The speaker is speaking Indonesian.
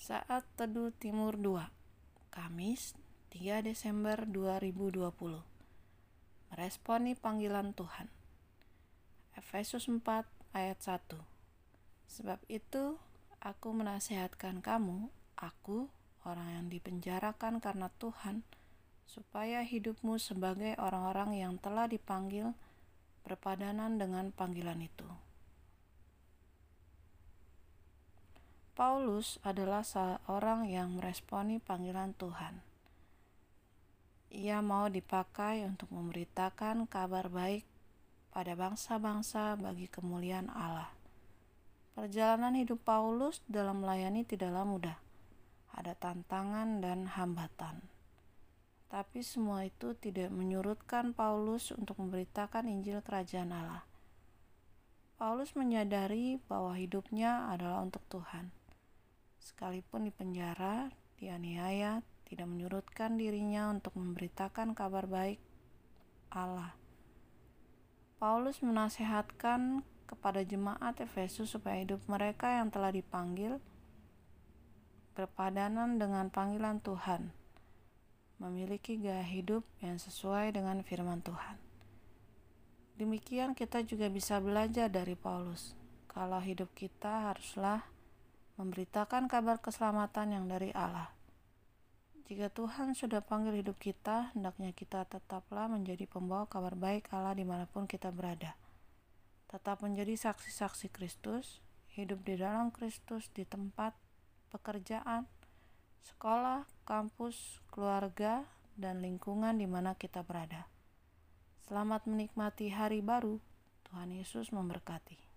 Saat Teduh Timur 2 Kamis 3 Desember 2020 Meresponi panggilan Tuhan. Efesus 4 ayat 1 Sebab itu aku menasihatkan kamu, aku, orang yang dipenjarakan karena Tuhan, supaya hidupmu sebagai orang-orang yang telah dipanggil berpadanan dengan panggilan itu. Paulus adalah seorang yang meresponi panggilan Tuhan. Ia mau dipakai untuk memberitakan kabar baik pada bangsa-bangsa bagi kemuliaan Allah. Perjalanan hidup Paulus dalam melayani tidaklah mudah. Ada tantangan dan hambatan. Tapi semua itu tidak menyurutkan Paulus untuk memberitakan Injil Kerajaan Allah. Paulus menyadari bahwa hidupnya adalah untuk Tuhan sekalipun di penjara, dianiaya, tidak menyurutkan dirinya untuk memberitakan kabar baik Allah. Paulus menasehatkan kepada jemaat Efesus supaya hidup mereka yang telah dipanggil berpadanan dengan panggilan Tuhan, memiliki gaya hidup yang sesuai dengan firman Tuhan. Demikian kita juga bisa belajar dari Paulus, kalau hidup kita haruslah memberitakan kabar keselamatan yang dari Allah. Jika Tuhan sudah panggil hidup kita, hendaknya kita tetaplah menjadi pembawa kabar baik Allah di mana pun kita berada. Tetap menjadi saksi-saksi Kristus, hidup di dalam Kristus di tempat pekerjaan, sekolah, kampus, keluarga, dan lingkungan di mana kita berada. Selamat menikmati hari baru. Tuhan Yesus memberkati.